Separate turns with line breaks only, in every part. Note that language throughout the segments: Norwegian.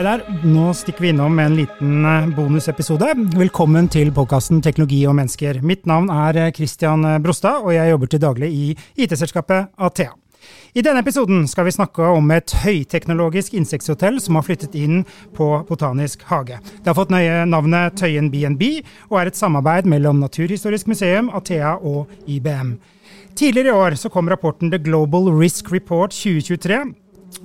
Hei der, nå stikker vi innom med en liten eh, bonusepisode. Velkommen til podkasten Teknologi og mennesker. Mitt navn er eh, Christian Brostad, og jeg jobber til daglig i IT-selskapet Athea. I denne episoden skal vi snakke om et høyteknologisk insekthotell som har flyttet inn på Botanisk hage. Det har fått nøye navnet Tøyen BNB, og er et samarbeid mellom Naturhistorisk museum, Athea og IBM. Tidligere i år så kom rapporten The Global Risk Report 2023,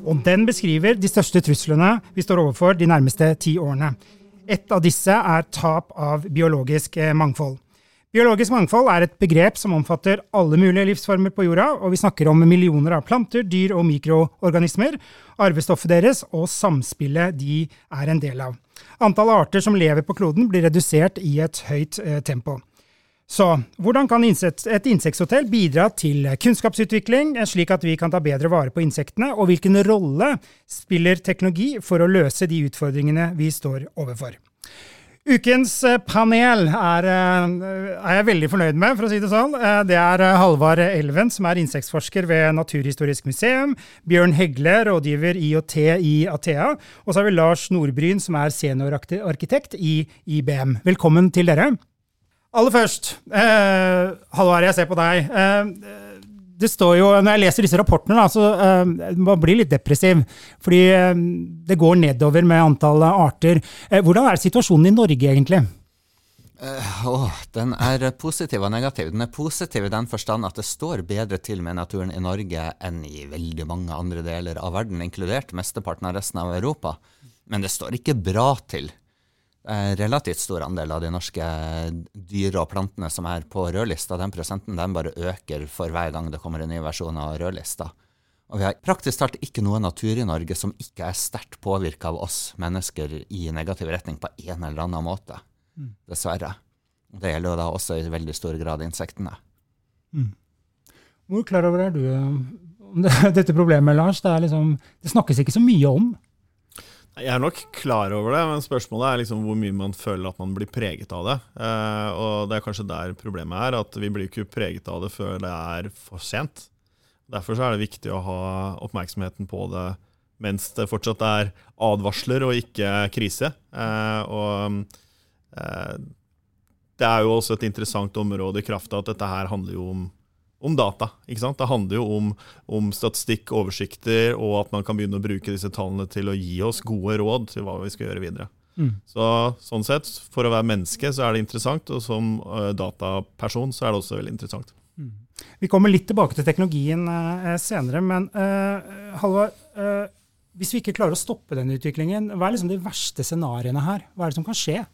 og den beskriver de største truslene vi står overfor de nærmeste ti årene. Et av disse er tap av biologisk eh, mangfold. Biologisk mangfold er et begrep som omfatter alle mulige livsformer på jorda, og vi snakker om millioner av planter, dyr og mikroorganismer, arvestoffet deres og samspillet de er en del av. Antallet arter som lever på kloden blir redusert i et høyt eh, tempo. Så hvordan kan et insekthotell bidra til kunnskapsutvikling, slik at vi kan ta bedre vare på insektene, og hvilken rolle spiller teknologi for å løse de utfordringene vi står overfor? Ukens eh, panel er, eh, er, jeg veldig fornøyd med, for å si det sånn. Eh, det er Halvard Elven, som er insektforsker ved Naturhistorisk museum. Bjørn Hegle, rådgiver IOT i Athea. Og så har vi Lars Nordbryn, som er seniorarkitekt i IBM. Velkommen til dere. Aller først, eh, Halvard, jeg ser på deg. Eh, det står jo, Når jeg leser disse rapportene, da, så eh, man blir litt depressiv. Fordi eh, det går nedover med antallet arter. Eh, hvordan er situasjonen i Norge, egentlig?
Oh, den er positiv og negativ. Den er positiv i den forstand at det står bedre til med naturen i Norge enn i veldig mange andre deler av verden, inkludert mesteparten av resten av Europa. Men det står ikke bra til relativt stor andel av de norske dyre og plantene som er på rødlista. Den prosenten den bare øker for hver gang det kommer en ny versjon av rødlista. Og vi har praktisk talt ikke noe natur i Norge som ikke er sterkt påvirka av oss mennesker i negativ retning på en eller annen måte. Mm. Dessverre. Det gjelder jo da også i veldig stor grad insektene. Mm.
Hvor klar over er du om dette problemet, Lars? Det, liksom, det snakkes ikke så mye om.
Jeg er nok klar over det, men spørsmålet er liksom hvor mye man føler at man blir preget av det. Eh, og Det er kanskje der problemet er, at vi blir ikke preget av det før det er for sent. Derfor er det viktig å ha oppmerksomheten på det mens det fortsatt er advarsler og ikke krise. Eh, og eh, det er jo også et interessant område i kraft av at dette her handler jo om om data. ikke sant? Det handler jo om, om, statistikk, oversikter, og at man kan begynne å bruke disse tallene til å gi oss gode råd til hva vi skal gjøre videre. Mm. Så Sånn sett, for å være menneske så er det interessant, og som uh, dataperson så er det også veldig interessant. Mm.
Vi kommer litt tilbake til teknologien uh, senere, men uh, Halvard, hvis vi ikke klarer å stoppe den utviklingen, hva er liksom de verste scenarioene her? Hva er det som kan skje?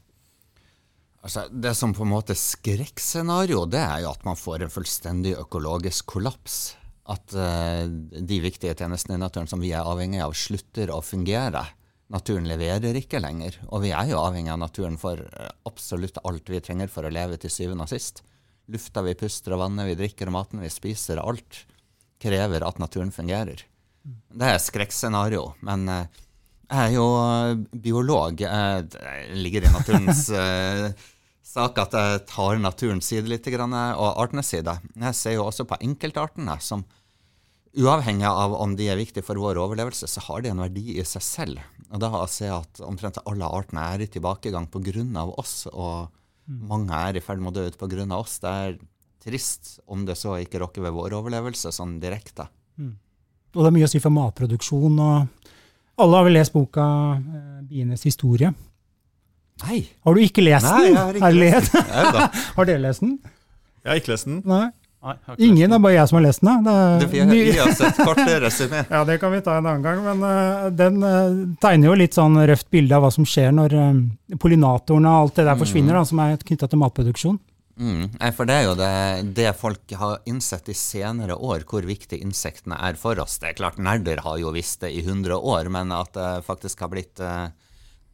Altså, det som på en måte skrekkscenario, det er jo at man får en fullstendig økologisk kollaps. At uh, de viktige tjenestene i naturen som vi er avhengig av, slutter å fungere. Naturen leverer ikke lenger. Og vi er jo avhengig av naturen for eh, absolutt alt vi trenger for å leve til syvende og sist. Lufta vi puster og vannet vi drikker og maten vi spiser, alt krever at naturen fungerer. Det er skrekkscenario. Men uh, jeg er jo biolog. Jeg ligger i naturens sak at jeg tar naturens side litt, og artenes side. Jeg ser jo også på enkeltartene som uavhengig av om de er viktige for vår overlevelse, så har de en verdi i seg selv. Og da ser jeg at omtrent alle artene er i tilbakegang pga. oss, og mm. mange er i ferd med å dø ut pga. oss. Det er trist om det så ikke rokker ved vår overlevelse sånn direkte. Mm.
Og det er mye å si for matproduksjon. og Alle har vel lest boka eh, 'Bienes historie'?
Nei.
Har du ikke lest
den? Nei, jeg har ikke lest den.
har dere lest den?
Jeg har ikke lest den.
Nei. Nei Ingen, det er bare jeg som har lest den.
Det er vi har sett kort resymé.
ja, det kan vi ta en annen gang. Men uh, den uh, tegner jo litt sånn røft bilde av hva som skjer når uh, pollinatorene og alt det der forsvinner, mm. da, som er knytta til matproduksjon.
Mm. For det er jo det, det, folk har innsett i senere år, hvor viktig insektene er for oss. Det er klart, Nerder har jo visst det i 100 år, men at det faktisk har blitt uh,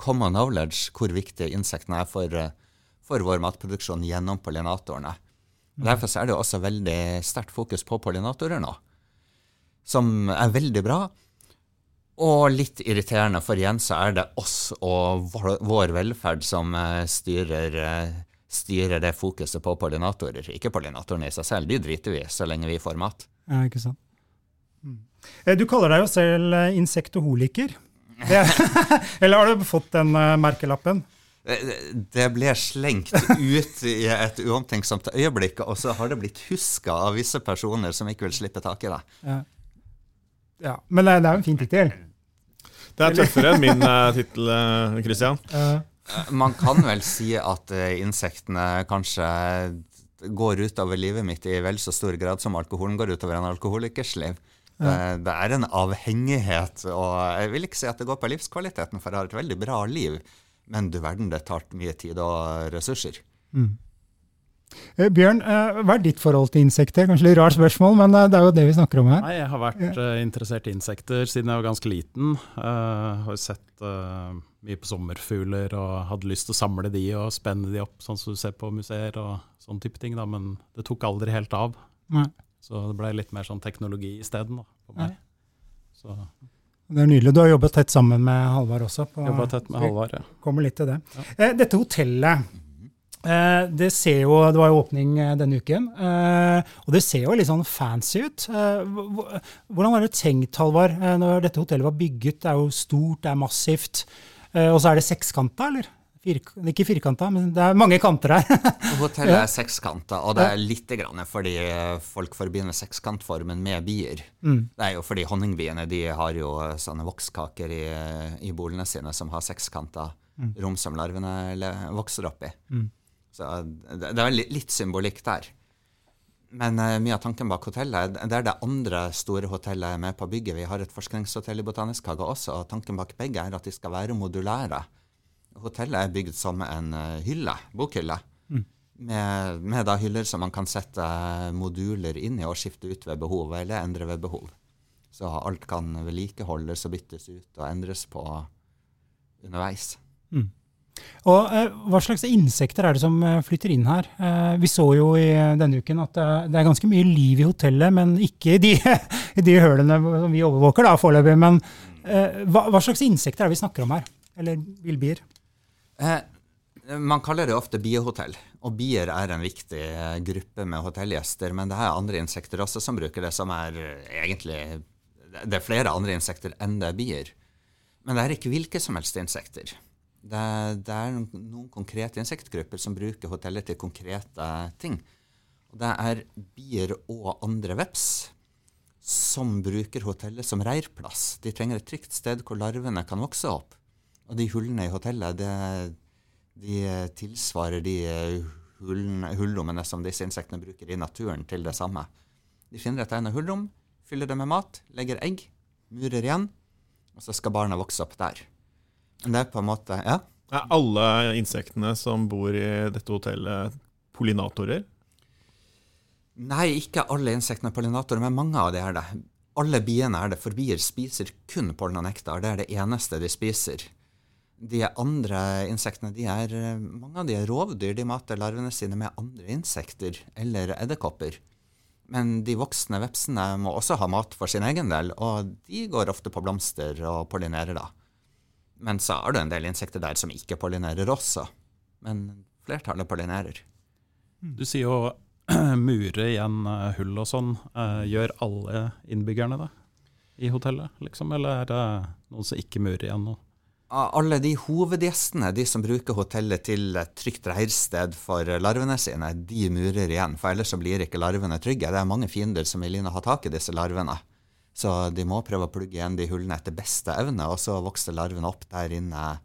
common knowledge hvor viktige insektene er for, eh, for vår matproduksjon gjennom pollinatorene. Derfor er det også veldig sterkt fokus på pollinatorer nå. som er veldig bra. Og litt irriterende, for igjen så er det oss og vår velferd som eh, styrer, eh, styrer det fokuset på pollinatorer. Ikke pollinatorene i seg selv, de driter vi så lenge vi får mat.
Ja, ikke sant. Mm. Du kaller deg jo selv insektoholiker. Eller har du fått den merkelappen?
Det ble slengt ut i et uomtenksomt øyeblikk, og så har det blitt huska av visse personer som ikke vil slippe tak i det.
Ja, ja men det er jo en fin tittel.
Det er tøffere enn min uh, tittel, Christian. Uh.
Man kan vel si at uh, insektene kanskje går utover livet mitt i vel så stor grad som alkoholen går utover en alkoholikers liv. Det, det, er en avhengighet, og jeg vil ikke si at det går på livskvaliteten, for jeg har et veldig bra liv. Men du verden, det tar mye tid og ressurser. Mm.
Eh, Bjørn, eh, hva er ditt forhold til insekter? Kanskje litt rart spørsmål, men eh, det er jo det vi snakker om her.
Nei, Jeg har vært ja. interessert i insekter siden jeg var ganske liten. Uh, har sett uh, mye på sommerfugler og hadde lyst til å samle de og spenne de opp, sånn som du ser på museer og sånne type ting. Da, men det tok aldri helt av. Nei. Så det ble litt mer sånn teknologi isteden for meg. Så.
Det er nydelig. Du har jobbet tett sammen med Halvard også.
På, jobbet tett med Halvard, ja.
Kommer litt til det. Ja. Eh, dette hotellet, eh, det ser jo Det var jo åpning eh, denne uken. Og det ser jo litt sånn fancy ut. Hvordan var det tenkt, Halvard, når dette hotellet var bygget? Det er jo stort, det er massivt. Og så er det sekskanta, eller? Fir, ikke firkanta, men det er mange kanter her.
Hotellet er sekskanta, og det er litt grann fordi folk forbinder sekskantformen med bier. Mm. Det er jo fordi honningbiene de har jo sånne vokskaker i, i bolene sine som har sekskanta mm. rom som larvene vokser opp i. Mm. Så det, det er litt, symbolikk der. Men uh, mye av tanken bak hotellet Det er det andre store hotellet med på å bygge. Vi har et forskningshotell i Botanisk hage også, og tanken bak begge er at de skal være modulære hotellet er bygd som en uh, hylle, bokhylle. Mm. Med, med, da hyller som man kan sette moduler inn i og skifte ut ved behov, eller endre ved behov. Så alt kan vedlikeholdes og byttes ut og endres på underveis. Mm.
Og eh, Hva slags insekter er det som eh, flytter inn her? Eh, vi så jo i denne uken at det er ganske mye liv i hotellet, men ikke i de, i de hølene som vi overvåker da foreløpig. Men eh, hva, hva, slags insekter er det vi snakker om her? Eller villbier?
Eh, man kaller det ofte biehotell, og bier er en viktig eh, gruppe med hotellgjester. Men det er andre insekter også som bruker det, som er eh, egentlig Det er flere andre insekter enn det er bier. Men det er ikke hvilke som helst insekter. Det, det er noen konkrete insektgrupper som bruker hotellet til konkrete ting. Og det er bier og andre veps som bruker hotellet som reirplass. De trenger et trygt sted hvor larvene kan vokse opp. Og de hullene i hotellet, det, de tilsvarer de hullrommene som disse insektene bruker i naturen, til det samme. De finner et egnet hullrom, fyller det med mat, legger egg, murer igjen, og så skal barna vokse opp der. Det er på en måte Ja.
Er alle insektene som bor i dette hotellet, pollinatorer?
Nei, ikke alle insektene er pollinatorer, men mange av de er det. Alle biene er det, for bier spiser kun pollen og nektar. Det er det eneste de spiser. De andre insektene, de er, mange av de er rovdyr. De mater larvene sine med andre insekter eller edderkopper. Men de voksne vepsene må også ha mat for sin egen del, og de går ofte på blomster og pollinerer da. Men så er det en del insekter der som ikke pollinerer også. Men flertallet pollinerer.
Du sier jo mure igjen eh, hull og sånn. Eh, gjør alle innbyggerne det i hotellet, liksom? Eller er det noen som ikke murer igjen? Noe?
Alle de hovedgjestene, de som bruker hotellet til et trygt reirsted for larvene sine, de murer igjen. For ellers så blir ikke larvene trygge. Det er mange fiender som vil inn og ha tak i disse larvene. Så de må prøve å plugge igjen de hullene etter beste evne, og så vokser larvene opp der inne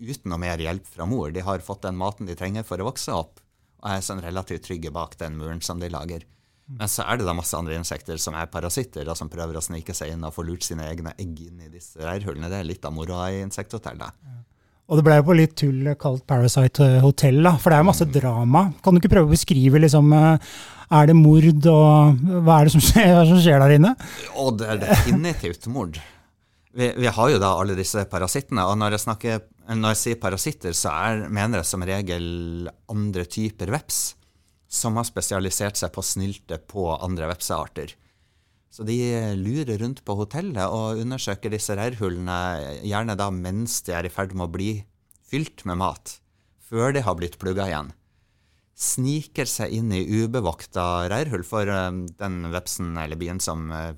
uten noe mer hjelp fra mor. De har fått den maten de trenger for å vokse opp, og er sånn relativt trygge bak den muren som de lager. Men så er det da masse andre insekter som er parasitter, og som prøver å snike seg inn og få lurt sine egne egg inn i disse reirhullene. Det er litt av moroa i insekthotellet. Ja.
Og det ble jo på litt tull kalt Parasite Hotel, da, for det er masse mm. drama. Kan du ikke prøve å beskrive liksom, eh, Er det mord, og hva er det som skjer, som skjer der inne?
Og det er definitivt mord. Vi, vi, har jo da alle disse parasittene, og når jeg, snakker, når jeg sier parasitter, så er, mener jeg som regel andre typer veps som har spesialisert seg på snilte på andre vepsearter. Så de lurer rundt på hotellet og undersøker disse reirhullene, gjerne da mens de er i ferd med å bli fylt med mat, før de har blitt plugga igjen. Sniker seg inn i ubevokta reirhull, for um, den vepsen eller bien som uh,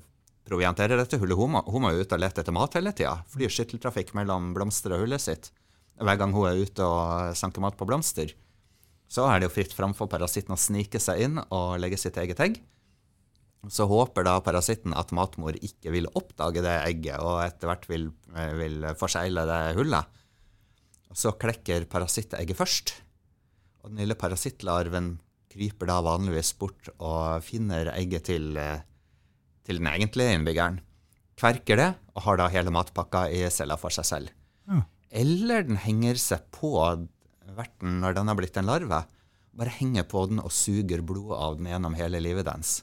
provianterer dette hullet, hun må, hun må ut og lete etter mat hele tida. Flyr skytteltrafikk mellom blomster og hullet sitt. Hver gang hun er ute og sanker mat på blomster, så er det jo fritt fram for parasitten å snike seg inn og legge sitt eget egg. Så håper da parasitten at matmor ikke vil oppdage det egget, og etter hvert vil, vil forsegle det hullet. Så klekker parasittegget først. Og den lille parasittlarven kryper da vanligvis bort og finner egget til, til den egentlige innbyggeren. Kverker det, og har da hele matpakka i cella for seg selv. Ja. Eller den henger seg på verten når den har blitt en larve. Bare henger på den og suger blodet av den gjennom hele livet dens.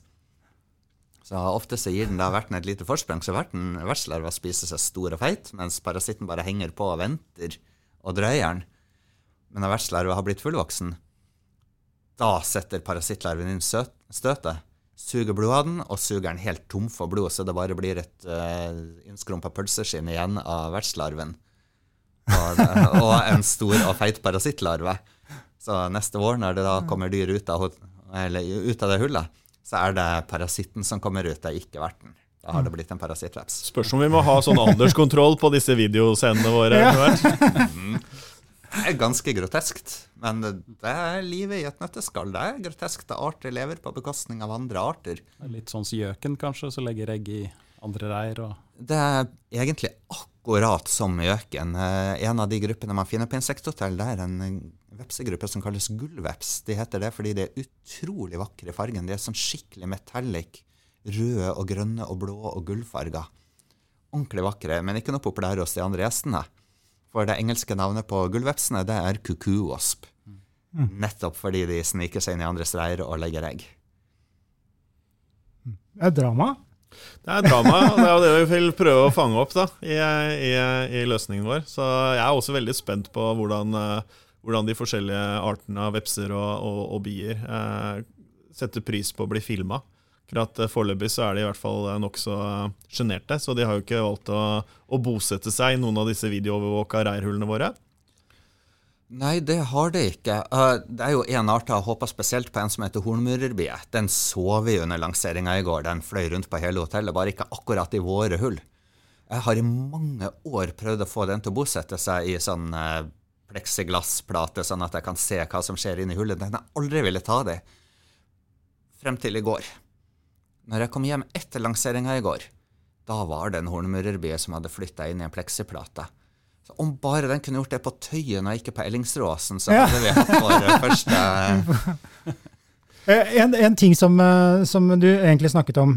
Så Ofte så gir den da verten et lite forsprang, så verten, vertslarva spiser seg stor og feit, mens parasitten bare henger på og venter og drøyer den. Men når vertslarva har blitt fullvoksen, da setter parasittlarven inn støtet, suger blodet av den og suger den helt tom for blod, så det bare blir et uh, innskrumpa pølseskinn igjen av vertslarven. Og, og, en stor og feit parasittlarve. Så neste år, når det da kommer dyr ut av, ut av det hullet, så er det parasitten som kommer ut, det er ikke verten. Da har det blitt en parasittveps.
Spørs om vi må ha sånn alderskontroll på disse videoscenene våre. Ja.
Mm. Det er ganske groteskt, men det er livet i et nøtteskall. Det er groteskt at arter lever på bekostning av andre arter.
Litt sånn som gjøken, kanskje, som legger egg i andre reir? Og...
Det er egentlig akkurat som gjøken. Eh, en av de gruppene man finner på insekthotell, det er en vepsegruppe som kalles gullveps. De heter det fordi de er utrolig vakre i fargen. De er sånn skikkelig metallic. Røde og grønne og blå og gullfarger. Ordentlig vakre, men ikke noe populære hos de andre gjestene. For det engelske navnet på gullvepsene det er kukuosp. Mm. Nettopp fordi de sniker seg inn i andres reir og legger egg.
Det er drama?
Det er drama, og det er det vi vil prøve å fange opp da, i, i, i løsningen vår. Så jeg er også veldig spent på hvordan uh, hvordan de forskjellige artene av vepser og, og, og bier eh, setter pris på å bli filma. Eh, Foreløpig er de i hvert fall eh, nokså sjenerte, så de har jo ikke valgt å, å, bosette seg i noen av disse videoovervåka reirhullene våre.
Nei, det har det ikke. Uh, det er jo én art jeg har håpa spesielt på, en som heter hornmurerbie. Den så vi under lanseringa i går. Den fløy rundt på hele hotellet, bare ikke akkurat i våre hull. Jeg har i mange år prøvd å få den til å bosette seg i sånn uh, pleksiglassplate, sånn at jeg kan se hva som skjer inni hullet. Den jeg aldri ville ta det frem til i går. Når jeg kom hjem etter lanseringa i går, da var det en hornmurerbie som hadde flytta inn i en pleksiplate. Så om bare den kunne gjort det på Tøyen og ikke på Ellingsråsen, så hadde vi hatt vår første
eh, en, en, ting som, eh, som du egentlig snakket om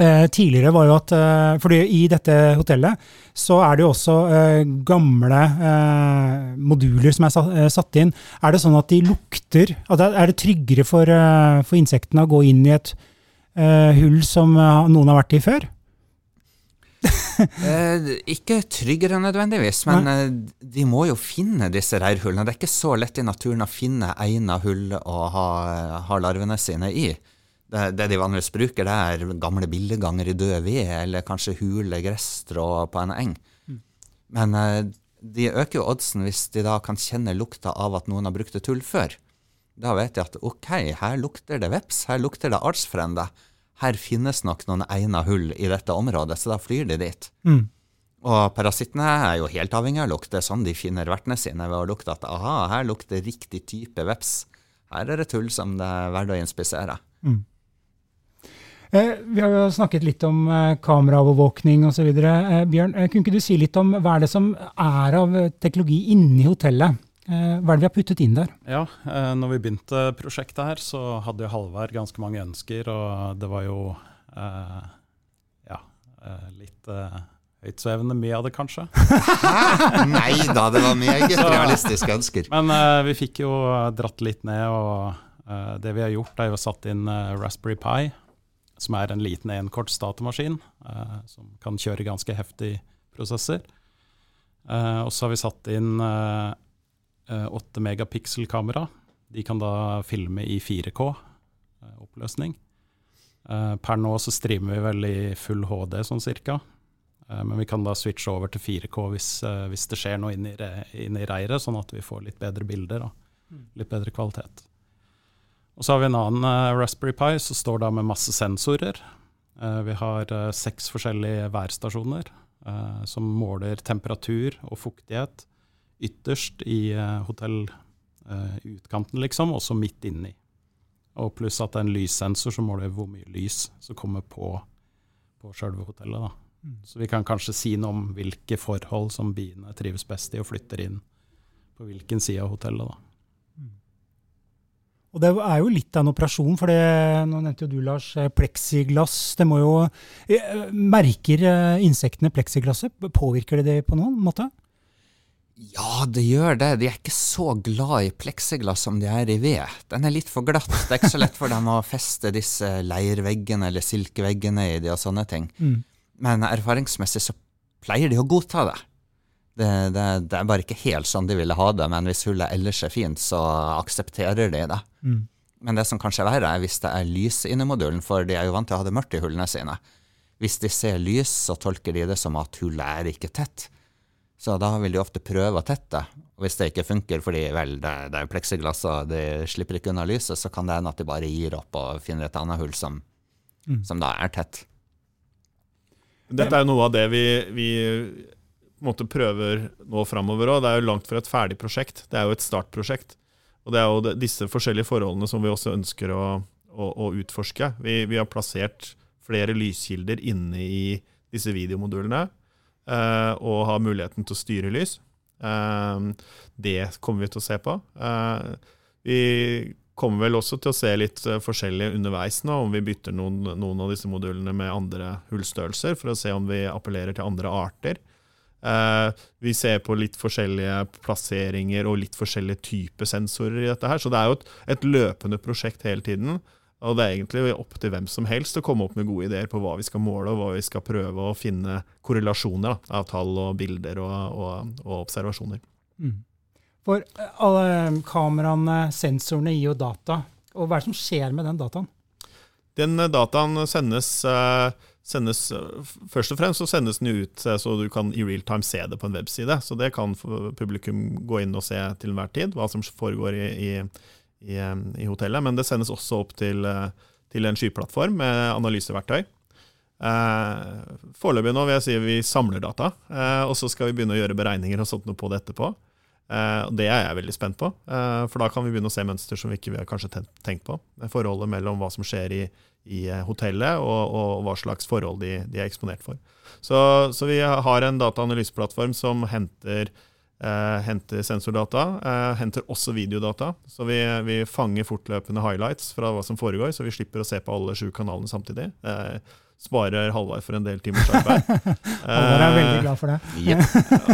Eh, tidligere var jo at eh, fordi I dette hotellet så er det jo også eh, gamle eh, moduler som er satt, satt, inn. Er det sånn at de lukter at Er det tryggere for, for insektene å gå inn i et hull som noen har vært i før?
Ikke tryggere nødvendigvis, men de må jo finne disse reirhullene. Det er ikke så lett i naturen å finne egna hull å ha, ha larvene sine i. Det, det, de vanligvis bruker, det er gamle billeganger i død ved, eller kanskje hule gresstrå på en eng. Mm. Men uh, de øker jo oddsen hvis de da kan kjenne lukta av at noen har brukt et hull før. Da vet de at ok, her lukter det veps, her lukter det artsfrende. Her finnes nok noen egna hull i dette området, så da flyr de dit. Mm. Og parasittene er jo helt avhengig av lukt. Det er sånn de finner vertene sine, ved å lukte at aha, her lukter riktig type veps. Her er det tull som det er verdt å inspisere. Mm.
Eh, vi har jo snakket litt om eh, kameraovervåkning osv. Eh, Bjørn, kunne ikke du si litt om hva er det som er av teknologi inni hotellet? Hva er det vi har puttet inn der?
Ja, når vi begynte prosjektet her, så hadde jo Halvard ganske mange ønsker, og det var jo ja, litt høytsvevende mye av det, kanskje.
Nei da, det var meget realistiske ønsker.
Men eh, vi fikk jo dratt litt ned, og det vi har gjort, er jo satt inn Raspberry Pi som er en liten enkorts datamaskin eh, som kan kjøre ganske heftige prosesser. Eh, og så har vi satt inn eh, 8 megapixel-kamera. De kan da filme i 4K eh, oppløsning. Eh, per nå så streamer vi vel i full HD sånn cirka. Eh, men vi kan da switche over til 4K hvis, eh, hvis det skjer noe inni, inn i reiret, sånn at vi får litt bedre bilder. Da. Mm. Litt bedre kvalitet. Og så har vi en annen Raspberry Pi som står da med masse sensorer. Vi har seks forskjellige værstasjoner som måler temperatur og fuktighet ytterst i hotellutkanten, liksom, og så midt inni. Og pluss at det er en lyssensor som måler hvor mye lys som kommer på, på sjølve hotellet. da. Mm. Så vi kan kanskje si noe om hvilke forhold som biene trives best i og flytter inn på hvilken side av hotellet. da.
Og det er jo litt av en operasjon, for det, nå nevnte jo du, Lars, eh, pleksiglass. Det må jo eh, Merker eh, insektene pleksiglasset? Påvirker det det på noen måte?
Ja, det gjør det. De er ikke så glad i pleksiglass som de er i ved. Den er litt for glatt. Det er ikke så lett for dem å feste disse leirveggene eller silkeveggene i de og sånne ting. Mm. Men erfaringsmessig så pleier de å godta det. Det, det, det, er bare ikke helt sånn de ville ha det, men hvis hullet ellers er fint, så aksepterer de det. Mm. Men det som kanskje er verre, er hvis det er lys inni modulen, for de er jo vant til å ha det mørkt i hullene sine. Hvis de ser lys, så tolker de det som at hullet er ikke tett. Så da vil de ofte prøve å tette. Og hvis det ikke funker fordi vel, det, det er pleksiglass og de slipper ikke unna lyset, så kan det hende at de bare gir opp og finner et annet hull som, mm. som da er tett.
Dette er jo noe av det vi, vi måte prøver nå framover òg. Det er jo langt fra et ferdig prosjekt. Det er jo et startprosjekt. Og det er jo disse forskjellige forholdene som vi også ønsker å, å, å utforske. Vi, vi, har plassert flere lyskilder inne i disse videomodulene og har muligheten til å styre lys. Eh, det kommer vi til å se på. Eh, vi kommer vel også til å se litt eh, forskjellig underveis nå, om vi bytter noen, noen av disse modulene med andre hullstørrelser, for å se om vi appellerer til andre arter. Uh, vi ser på litt forskjellige plasseringer og litt forskjellige typer sensorer i dette her. Så det er jo et, et, løpende prosjekt hele tiden. Og det er egentlig opp til hvem som helst å komme opp med gode ideer på hva vi skal måle, og hva vi skal prøve å finne korrelasjoner da, av tall og bilder og, og, og observasjoner. Mm.
For eh, alle kameraene, sensorene gir jo data. Og hva er det som skjer med den dataen?
Den dataen sendes sendes, Først og fremst så sendes den ut eh, så du kan i real time se det på en webside. Så det kan publikum gå inn og se til enhver tid, hva som foregår i, i, i, i hotellet. Men det sendes også opp til, eh, til en skyplattform med analyseverktøy. Eh, foreløpig nå vil jeg si vi samler data, eh, og så skal vi begynne å gjøre beregninger og sånt noe på det etterpå. Eh, det er jeg veldig spent på, eh, for da kan vi begynne å se mønster som vi ikke har kanskje tenkt på. Forholdet mellom hva som skjer i, i eh, hotellet, og, og, hva slags forhold de, de er eksponert for. Så, så, vi har en dataanalyseplattform som henter, eh, henter sensordata. Eh, henter også videodata. Så vi, vi, fanger fortløpende highlights fra hva som foregår, så vi slipper å se på alle sju kanalene samtidig. Eh, sparer Halvard for en del timers arbeid.
Halvard er veldig glad for det.
yep.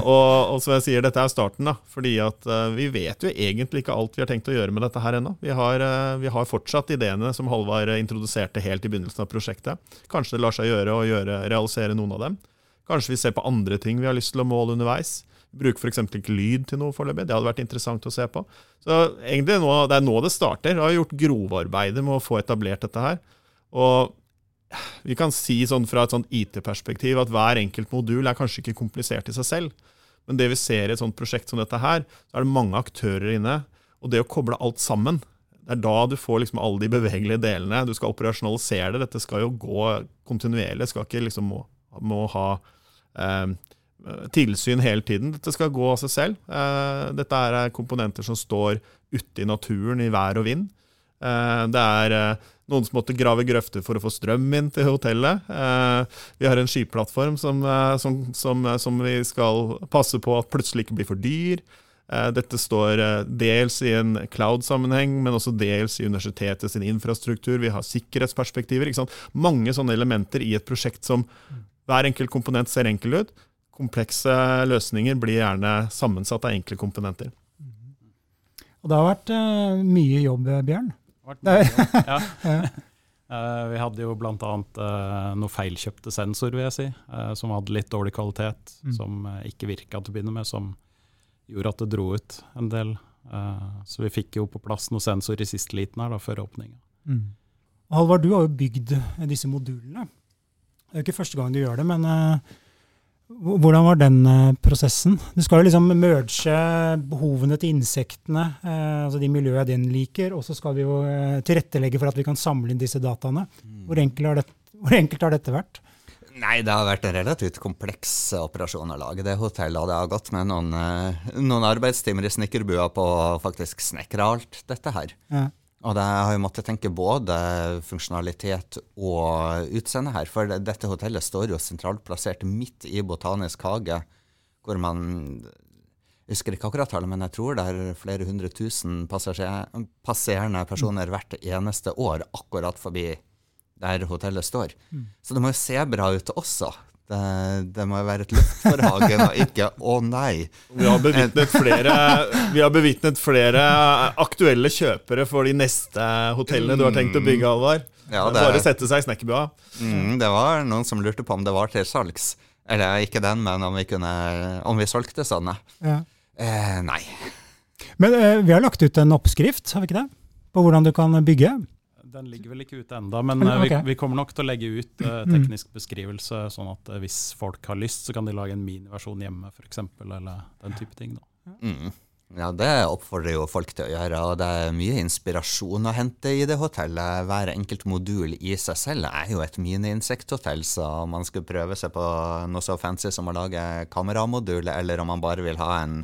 og, og som jeg sier, dette er starten, da. fordi at uh, vi vet jo egentlig ikke alt vi har tenkt å gjøre med dette her ennå. Vi, uh, vi, har fortsatt ideene som Halvard introduserte helt i begynnelsen av prosjektet. Kanskje det lar seg gjøre å gjøre, realisere noen av dem. Kanskje vi ser på andre ting vi har lyst til å måle underveis. Vi bruker f.eks. ikke lyd til noe foreløpig. Det hadde vært interessant å se på. Så egentlig nå, Det er nå det starter. Vi har gjort grovarbeidet med å få etablert dette her. Og vi kan si sånn fra et sånt IT-perspektiv at hver enkelt modul er kanskje ikke komplisert i seg selv. Men det vi ser i et sånt prosjekt som dette her, så er det mange aktører inne. Og det å koble alt sammen, det er da du får liksom alle de bevegelige delene. Du skal operasjonalisere det. Dette skal jo gå kontinuerlig. Skal ikke liksom må, må ha eh, tilsyn hele tiden. Dette skal gå av seg selv. Eh, dette er komponenter som står ute i naturen i vær og vind. Eh, det er eh, noen som måtte grave grøfter for å få strøm inn til hotellet. Eh, vi har en skiplattform som, som, som, som vi skal passe på at plutselig ikke blir for dyr. Dette står dels i en cloud-sammenheng, men også dels i universitetet sin infrastruktur. Vi har sikkerhetsperspektiver. Mange sånne elementer i et prosjekt som hver enkelt komponent ser enkel ut. Komplekse løsninger blir gjerne sammensatt av enkle komponenter.
Og det har vært uh, mye jobb, Bjørn? Vært mye jobb.
ja. Uh, vi hadde jo bl.a. Uh, noe feilkjøpte sensor, vil jeg si, uh, som hadde litt dårlig kvalitet, mm. som uh, ikke virka til å begynne med, som gjorde at det dro ut en del. så vi fikk jo på plass noen sensor i siste liten her da, før åpninga. Mm.
Halvard, du har jo bygd disse modulene. Det er jo ikke første gang du gjør det, men uh, hvordan var den uh, prosessen? Du skal jo liksom merge behovene til insektene, uh, altså de miljøene den liker, og så skal vi jo tilrettelegge for at vi kan samle inn disse dataene. Mm. Hvor, enkelt har det, hvor enkelt har dette vært?
Nei, det har vært en relativt kompleks operasjon å lage det hotellet. Det har gått med noen, noen arbeidstimer i snekkerbua på å faktisk snekre alt dette her. Ja. Og det har jo måttet tenke både funksjonalitet og utseende her. For dette hotellet står jo sentralt plassert midt i Botanisk hage, hvor man jeg husker ikke akkurat tallet, men jeg tror det er flere hundre tusen passerende personer hvert eneste år akkurat forbi der hotellet står. Mm. Så det må jo se bra ut også. Det, det, må jo være et løft for Hagen, og ikke 'å nei'.
Vi har bevitnet flere, vi har bevitnet flere aktuelle kjøpere for de neste hotellene du har tenkt å bygge, Alvar. Ja, det, Bare sette seg i snekkerbua.
Mm, det var noen som lurte på om det var til salgs. Eller ikke den, men om vi, kunne, om vi solgte sånne. Ja. Eh, nei.
Men eh, vi har lagt ut en oppskrift, har vi ikke det? På hvordan du kan bygge.
Den ligger vel ikke ute enda, men okay. vi, vi, kommer nok til å legge ut uh, teknisk beskrivelse, sånn at uh, hvis folk har lyst, så kan de lage en miniversjon hjemme, f.eks., eller den type ting.
Mm. Ja, Det oppfordrer jo folk til å gjøre, og det er mye inspirasjon å hente i det hotellet. Hver enkelt modul i seg selv er jo et mini-insekthotell, så om man skulle prøve seg på noe så fancy som å lage kameramodul, eller om man bare vil ha en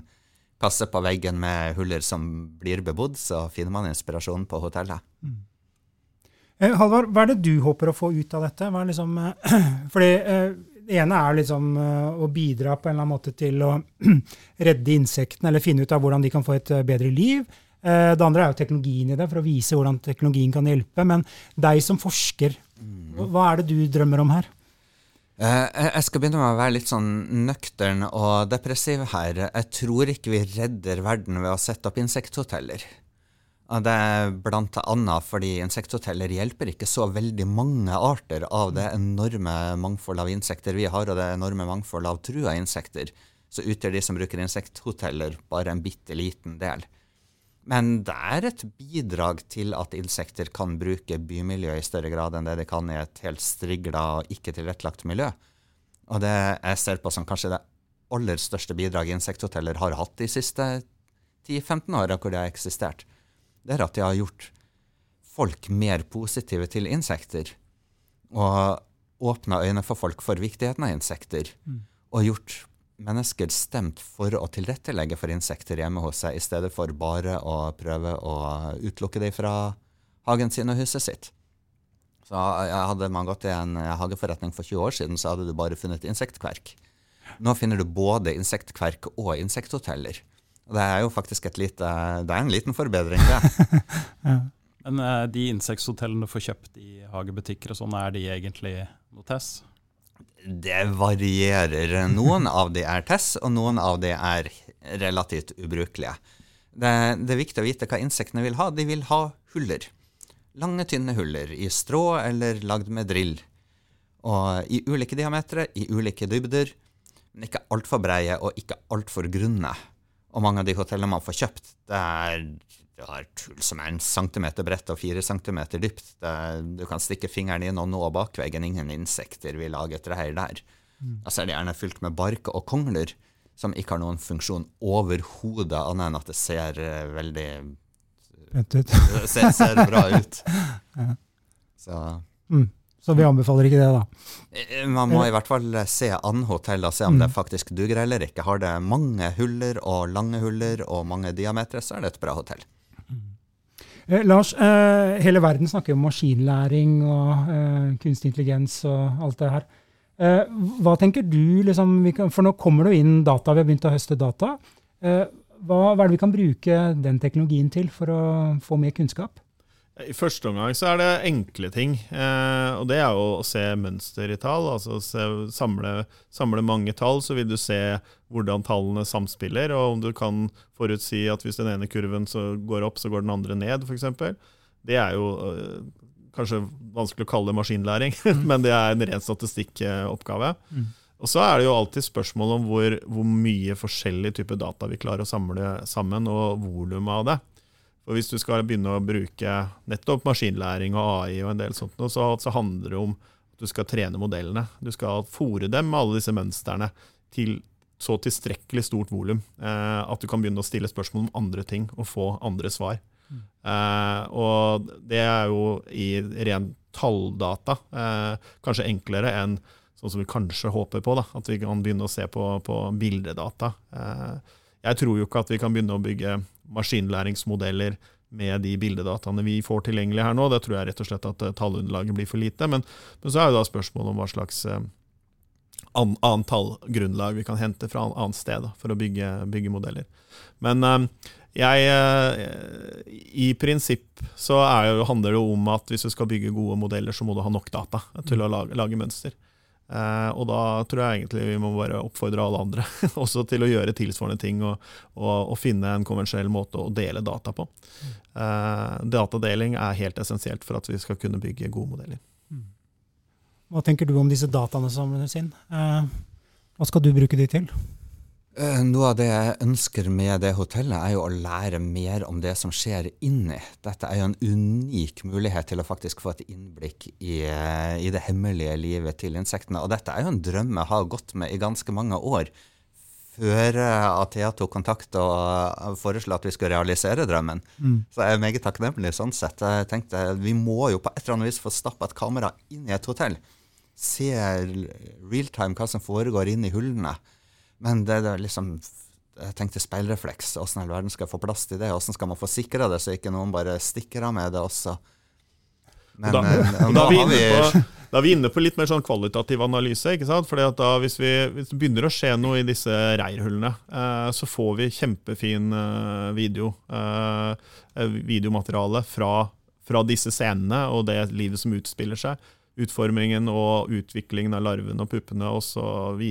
kasse på veggen med huller som blir bebodd, så finner man inspirasjon på hotellet. Mm.
Eh, Halvard, hva er det du håper å få ut av dette? Liksom, eh, fordi eh, Det ene er liksom å bidra på en eller annen måte til å redde insektene, eller finne ut av hvordan de kan få et bedre liv. Det andre er jo teknologien i det, for å vise hvordan teknologien kan hjelpe. Men deg som forsker, mm. hva er det du drømmer om her?
Jeg skal begynne med å være litt sånn nøktern og depressiv her. Jeg tror ikke vi redder verden ved å sette opp insekthoteller. Det er annet fordi insekthoteller hjelper ikke så veldig mange arter av det enorme mangfoldet av insekter vi har, og det enorme mangfoldet av trua insekter. Så utgjør de som bruker insekthoteller, bare en bitte liten del. Men det er et bidrag til at insekter kan bruke bymiljøet i større grad enn det de kan i et helt strigla og ikke tilrettelagt miljø. Og det jeg ser på som kanskje det aller største bidraget insekthoteller har hatt de siste 10-15 åra hvor de har eksistert det er at de har gjort folk mer positive til insekter. Og åpna øynene for folk for viktigheten av insekter. Mm. Og gjort mennesker stemt for å tilrettelegge for insekter hjemme hos seg, i stedet for bare å prøve å utelukke dem fra hagen sin og huset sitt. Så Hadde man gått i en hageforretning for 20 år siden, så hadde du bare funnet insektkverk. Nå finner du både insektkverk og insekthoteller. Det er jo faktisk et lite, det er en liten forbedring, det.
ja. Men uh, de insekthotellene du får kjøpt i hagebutikker og sånn, er de egentlig noe Tess?
Det varierer. Noen av de er Tess, og noen av de er relativt ubrukelige. Det, det, er viktig å vite hva insektene vil ha. De vil ha huller. Lange, tynne huller i strå eller lagd med drill. Og i ulike diametere, i ulike dybder, men ikke altfor breie og ikke altfor grunne. Og mange av de hotellene man får kjøpt, det er det er tull som er en centimeter bredt og fire centimeter dypt. Det, du kan stikke fingeren inn og nå bakveggen. Ingen insekter vil lage et reir der. Mm. Altså er det gjerne fylt med bark og kongler, som ikke har noen funksjon overhodet, annet enn at det ser uh, veldig
Pent ut.
ser, ser, bra ut. ja. Så
mm. Så vi anbefaler ikke det, da.
Eh, man må i hvert fall se an hotell og se om mm. det faktisk duger eller ikke. Har det mange huller og lange huller og mange diametere, så er det et bra hotell. Mm.
Eh, Lars, eh, hele verden snakker om maskinlæring og eh, kunstig intelligens og alt det her. Eh, hva tenker du, liksom, kan, for nå kommer det jo inn data, vi har begynt å høste data. Eh, hva, hva er det vi kan bruke den teknologien til for å få mer kunnskap?
I første omgang så er det enkle ting. Eh, og det er jo å se mønster i tall. altså se, samle, samle, mange tall, så vil du se hvordan tallene samspiller. Og om du kan forutsi at hvis den ene kurven går opp, så går den andre ned, f.eks. Det er jo eh, kanskje vanskelig å kalle det maskinlæring, men det er en ren statistikkoppgave. Mm. Og så er det jo alltid spørsmål om hvor, hvor mye forskjellig type data vi klarer å samle sammen, og volumet av det. For hvis du skal begynne å bruke nettopp maskinlæring og AI og en del sånt, så, så handler det om at du skal trene modellene. Du skal fòre dem med alle disse mønstrene til så tilstrekkelig stort volum eh, at du kan begynne å stille spørsmål om andre ting og få andre svar. Eh, og det er jo i ren talldata eh, kanskje enklere enn sånn som vi kanskje håper på, da, at vi kan begynne å se på, på bildedata. Eh, jeg tror jo ikke at vi kan begynne å bygge maskinlæringsmodeller med de bildedataene vi får tilgjengelig her nå. Det tror jeg rett og slett at eh, tallunderlaget blir for lite. Men, men så er jo da spørsmålet om hva slags eh, an, annet tallgrunnlag vi kan hente fra et annet sted da, for å bygge, bygge modeller. Men eh, jeg, I prinsipp så jo, handler det om at hvis du skal bygge gode modeller, så må du ha nok data til å lage, lage mønster. Eh, og da tror jeg egentlig vi må bare oppfordre alle andre også til å gjøre tilsvarende ting og, og, og finne en konvensjonell måte å dele data på. Eh, datadeling er helt essensielt for at vi skal kunne bygge gode modeller. Mm.
Hva tenker du om disse dataene som inn? Eh, hva skal du bruke de til?
Eh, noe av det jeg ønsker med det hotellet, er jo å lære mer om det som skjer inni. Dette er jo en unik mulighet til å faktisk få et innblikk i, eh, i det hemmelige livet til insektene. Og dette er jo en drøm jeg har gått med i ganske mange år. Før eh, Athea tok kontakt og foreslo at vi skulle realisere drømmen. Mm. Så jeg er meget takknemlig sånn sett. Jeg tenkte vi må jo på et eller annet vis få stappa et kamera inn i et hotell. Se realtime hva som foregår inni i hullene. Men det, er liksom jeg tenkte speilrefleks. Åssen i all verden skal jeg få plass til det? Åssen skal man få sikra det, så ikke noen bare stikker av med det også?
Men da, da, da, er vi på, da, er vi inne på litt mer sånn kvalitativ analyse. ikke sant? Fordi at hvis, vi, hvis det begynner å skje noe i disse reirhullene, eh, så får vi kjempefin eh, video, eh, videomateriale fra, fra disse scenene og det livet som utspiller seg utformingen og utviklingen av larvene og puppene osv.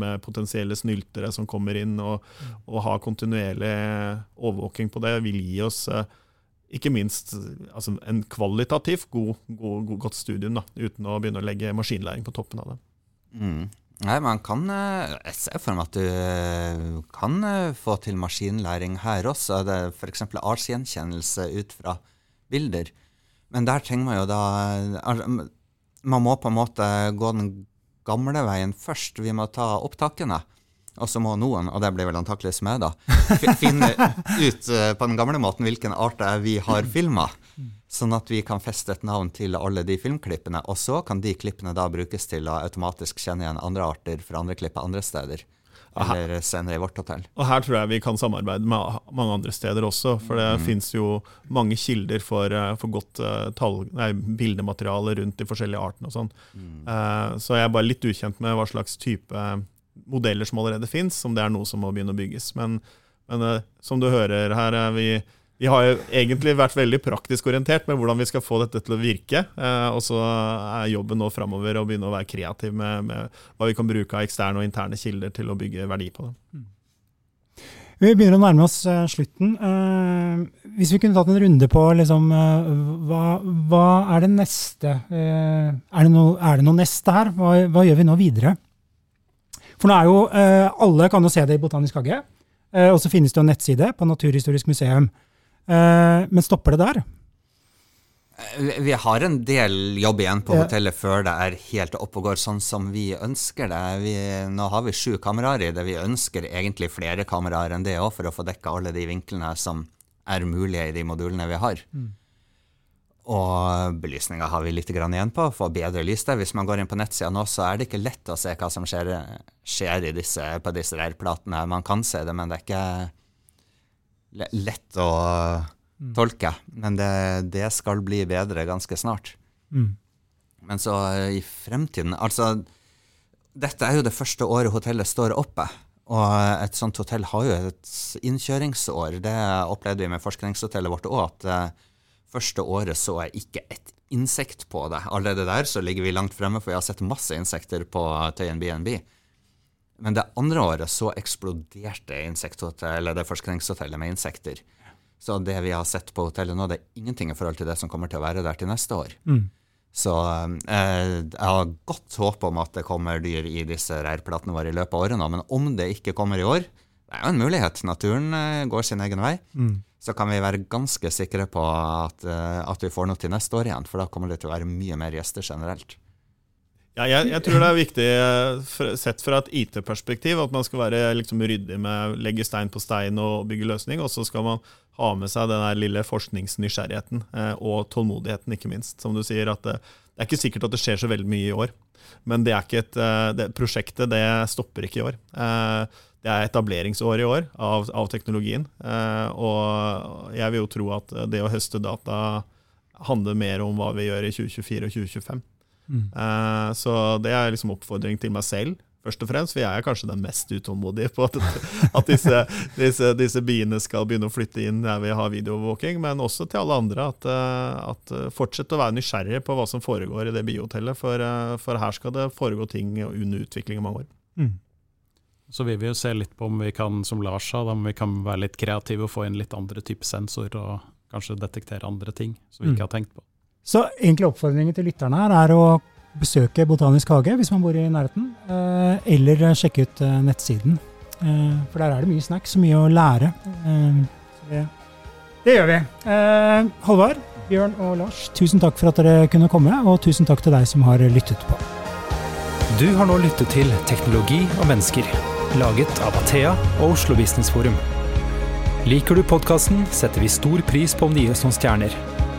med potensielle snyltere som kommer inn, og, og ha kontinuerlig overvåking på det, vil gi oss eh, ikke minst altså en kvalitativt god, god, god, godt studium, da, uten å begynne å legge maskinlæring på toppen av det.
Mm. Nei, man kan eh, Jeg ser for meg at du eh, kan få til maskinlæring her også. F.eks. artsgjenkjennelse ut fra bilder. Men der trenger man jo da man må på en måte gå den gamle veien først. Vi må ta opptakene. Og så må noen, og det blir vel antakeligvis meg, da, finne ut uh, på den gamle måten hvilken art vi har filma. Sånn at vi kan feste et navn til alle de filmklippene. Og så kan de klippene da brukes til å automatisk kjenne igjen andre arter fra andre klipp andre steder eller senere i vårt hotell.
Og Her tror jeg vi kan samarbeide med mange andre steder også. For det mm. finnes jo mange kilder for, eh, for godt uh, tall, nei, bildemateriale rundt de forskjellige artene. og sånn. Mm. Uh, så jeg er bare litt ukjent med hva slags type modeller som allerede fins, om det er noe som må begynne å bygges. Men, men uh, som du hører her, er vi vi har jo egentlig vært veldig praktisk orientert med hvordan vi skal få dette til å virke. Eh, og så er jobben nå framover å begynne å være kreativ med, med, hva vi kan bruke av eksterne og interne kilder til å bygge verdi på det. Mm.
Vi begynner å nærme oss uh, slutten. Uh, hvis vi kunne tatt en runde på liksom, uh, hva, hva, er det neste? er, det no, er, det noe neste her? Hva, hva, gjør vi nå videre? For nå er jo Alle kan jo se det i Botanisk hage. og så finnes det en nettside på Naturhistorisk museum. Eh, men stopper det der?
Eh, vi har en del jobb igjen på hotellet før det er helt oppe og går sånn som vi ønsker det. Vi, nå har vi sju kameraer i det. Vi ønsker egentlig flere kameraer enn det òg, for å få dekka alle de vinklene som er mulige i de modulene vi har. Mm. Og belysninga har vi litt igjen på, få bedre lys der. Hvis man går inn på nettsida nå, så er det ikke lett å se hva som skjer, skjer disse, på disse reirplatene. Man kan se det, men det er ikke lett å mm. tolke. Men det, det, skal bli bedre ganske snart. Mm. Men så eh, i fremtiden Altså, dette er jo det første året hotellet står oppe. Og et sånt hotell har jo et innkjøringsår. Det opplevde vi med forskningshotellet vårt òg, at det første året så jeg ikke et insekt på det. Allerede der så ligger vi langt fremme, for jeg har sett masse insekter på Tøyen BNB. Men det andre året så eksploderte eller det forskningshotellet med insekter. Så det vi har sett på hotellet nå, det er ingenting i forhold til det som kommer til å være der til neste år. Mm. Så eh, jeg har godt håp om at det kommer dyr i disse reirplatene våre i løpet av året nå. Men om det ikke kommer i år, det er jo en mulighet. Naturen eh, går sin egen vei. Mm. så kan vi være ganske sikre på at, eh, at vi får noe til neste år igjen. For da kommer det til å være mye mer gjester generelt.
Ja, jeg, jeg, tror det er viktig eh, sett fra et IT-perspektiv at man skal være liksom ryddig med å legge stein på stein og bygge løsning. Og så skal man ha med seg den lille forskningsnysgjerrigheten eh, og tålmodigheten, ikke minst. Som du sier, at det, det, er ikke sikkert at det skjer så veldig mye i år. Men det er ikke et, det, prosjektet det stopper ikke i år. Eh, det er etableringsår i år av, av teknologien. Eh, og jeg vil jo tro at det å høste data handler mer om hva vi gjør i 2024 og 2025. Mm. Eh, så det er liksom oppfordring til meg selv, først og fremst. For jeg er kanskje den mest utålmodige på at, at disse, disse, disse, biene skal begynne å flytte inn der vi har videoovervåking. Men også til alle andre. At, eh, at fortsett å være nysgjerrig på hva som foregår i det biohotellet. For, eh, for her skal det foregå ting under utvikling i mange år. Mm.
Så vi vil jo se litt på om vi kan, som Lars sa, om vi kan være litt kreative og få inn litt andre typer sensorer og kanskje detektere andre ting som vi ikke mm. har tenkt på.
Så egentlig oppfordringen til lytterne her er å besøke Botanisk hage hvis man bor i nærheten, eh, eller sjekke ut eh, nettsiden. Eh, for der er det mye snacks og mye å lære. Det, det gjør vi. Halvard, Bjørn og Lars, tusen takk for at dere kunne komme, og tusen takk til deg som har lyttet på.
Du har nå lyttet til Teknologi og mennesker laget av Athea og Oslo Business Forum. Liker du podkasten, setter vi stor pris på om det oss noen stjerner.